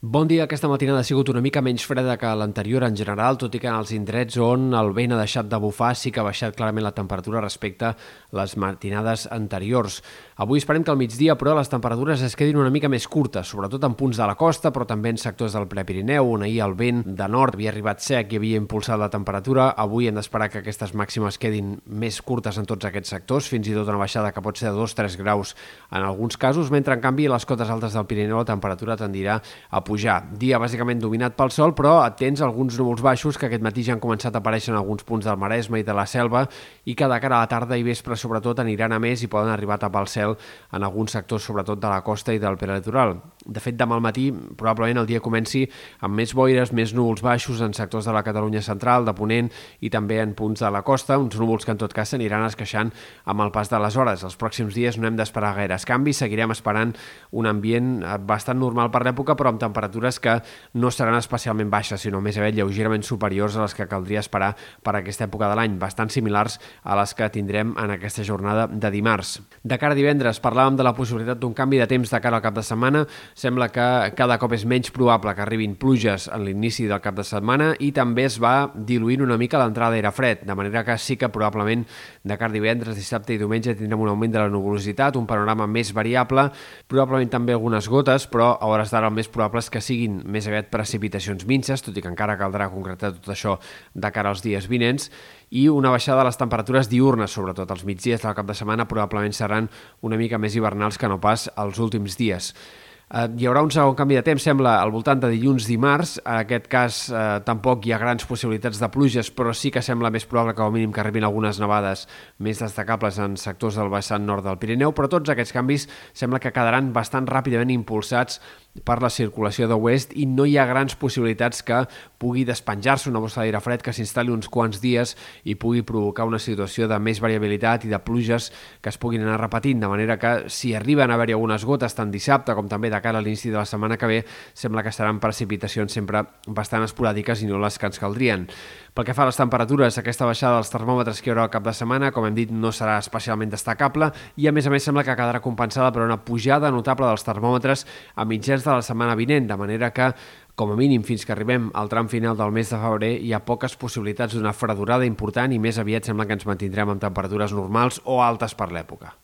Bon dia. Aquesta matinada ha sigut una mica menys freda que l'anterior en general, tot i que en els indrets on el vent ha deixat de bufar sí que ha baixat clarament la temperatura respecte a les matinades anteriors. Avui esperem que al migdia, però, les temperatures es quedin una mica més curtes, sobretot en punts de la costa, però també en sectors del Prepirineu, on ahir el vent de nord havia arribat sec i havia impulsat la temperatura. Avui hem d'esperar que aquestes màximes quedin més curtes en tots aquests sectors, fins i tot una baixada que pot ser de 2-3 graus en alguns casos, mentre en canvi a les cotes altes del Pirineu la temperatura tendirà a pujar. Dia bàsicament dominat pel sol, però atents a alguns núvols baixos que aquest matí ja han començat a aparèixer en alguns punts del Maresme i de la Selva i que de cara a la tarda i vespre sobretot aniran a més i poden arribar a tapar el cel en alguns sectors, sobretot de la costa i del peralitoral. De fet, demà al matí probablement el dia comenci amb més boires, més núvols baixos en sectors de la Catalunya central, de Ponent i també en punts de la costa, uns núvols que en tot cas s'aniran esqueixant amb el pas de les hores. Els pròxims dies no hem d'esperar gaires canvis, seguirem esperant un ambient bastant normal per l'època, però amb temperatures que no seran especialment baixes, sinó més aviat lleugerament superiors a les que caldria esperar per a aquesta època de l'any, bastant similars a les que tindrem en aquesta jornada de dimarts. De cara a divendres parlàvem de la possibilitat d'un canvi de temps de cara al cap de setmana. Sembla que cada cop és menys probable que arribin pluges en l'inici del cap de setmana i també es va diluint una mica l'entrada d'aire fred, de manera que sí que probablement de cara a divendres, dissabte i diumenge tindrem un augment de la nuvolositat, un panorama més variable, probablement també algunes gotes, però a hores d'ara el més probable que siguin més aviat precipitacions minces, tot i que encara caldrà concretar tot això de cara als dies vinents, i una baixada de les temperatures diurnes, sobretot els migdies del cap de setmana, probablement seran una mica més hivernals que no pas els últims dies. Eh, hi haurà un segon canvi de temps, sembla, al voltant de dilluns-dimarts. En aquest cas eh, tampoc hi ha grans possibilitats de pluges, però sí que sembla més probable que al mínim que arribin algunes nevades més destacables en sectors del vessant nord del Pirineu, però tots aquests canvis sembla que quedaran bastant ràpidament impulsats per la circulació de oest i no hi ha grans possibilitats que pugui despenjar-se una bossa d'aire fred que s'instal·li uns quants dies i pugui provocar una situació de més variabilitat i de pluges que es puguin anar repetint, de manera que si arriben a haver-hi algunes gotes tant dissabte com també de cara a l'inici de la setmana que ve, sembla que seran precipitacions sempre bastant esporàdiques i no les que ens caldrien. Pel que fa a les temperatures, aquesta baixada dels termòmetres que hi haurà al cap de setmana, com hem dit, no serà especialment destacable i a més a més sembla que quedarà compensada per una pujada notable dels termòmetres a mitjans de la setmana vinent, de manera que com a mínim fins que arribem al tram final del mes de febrer hi ha poques possibilitats d'una fredurada important i més aviat sembla que ens mantindrem amb temperatures normals o altes per l'època.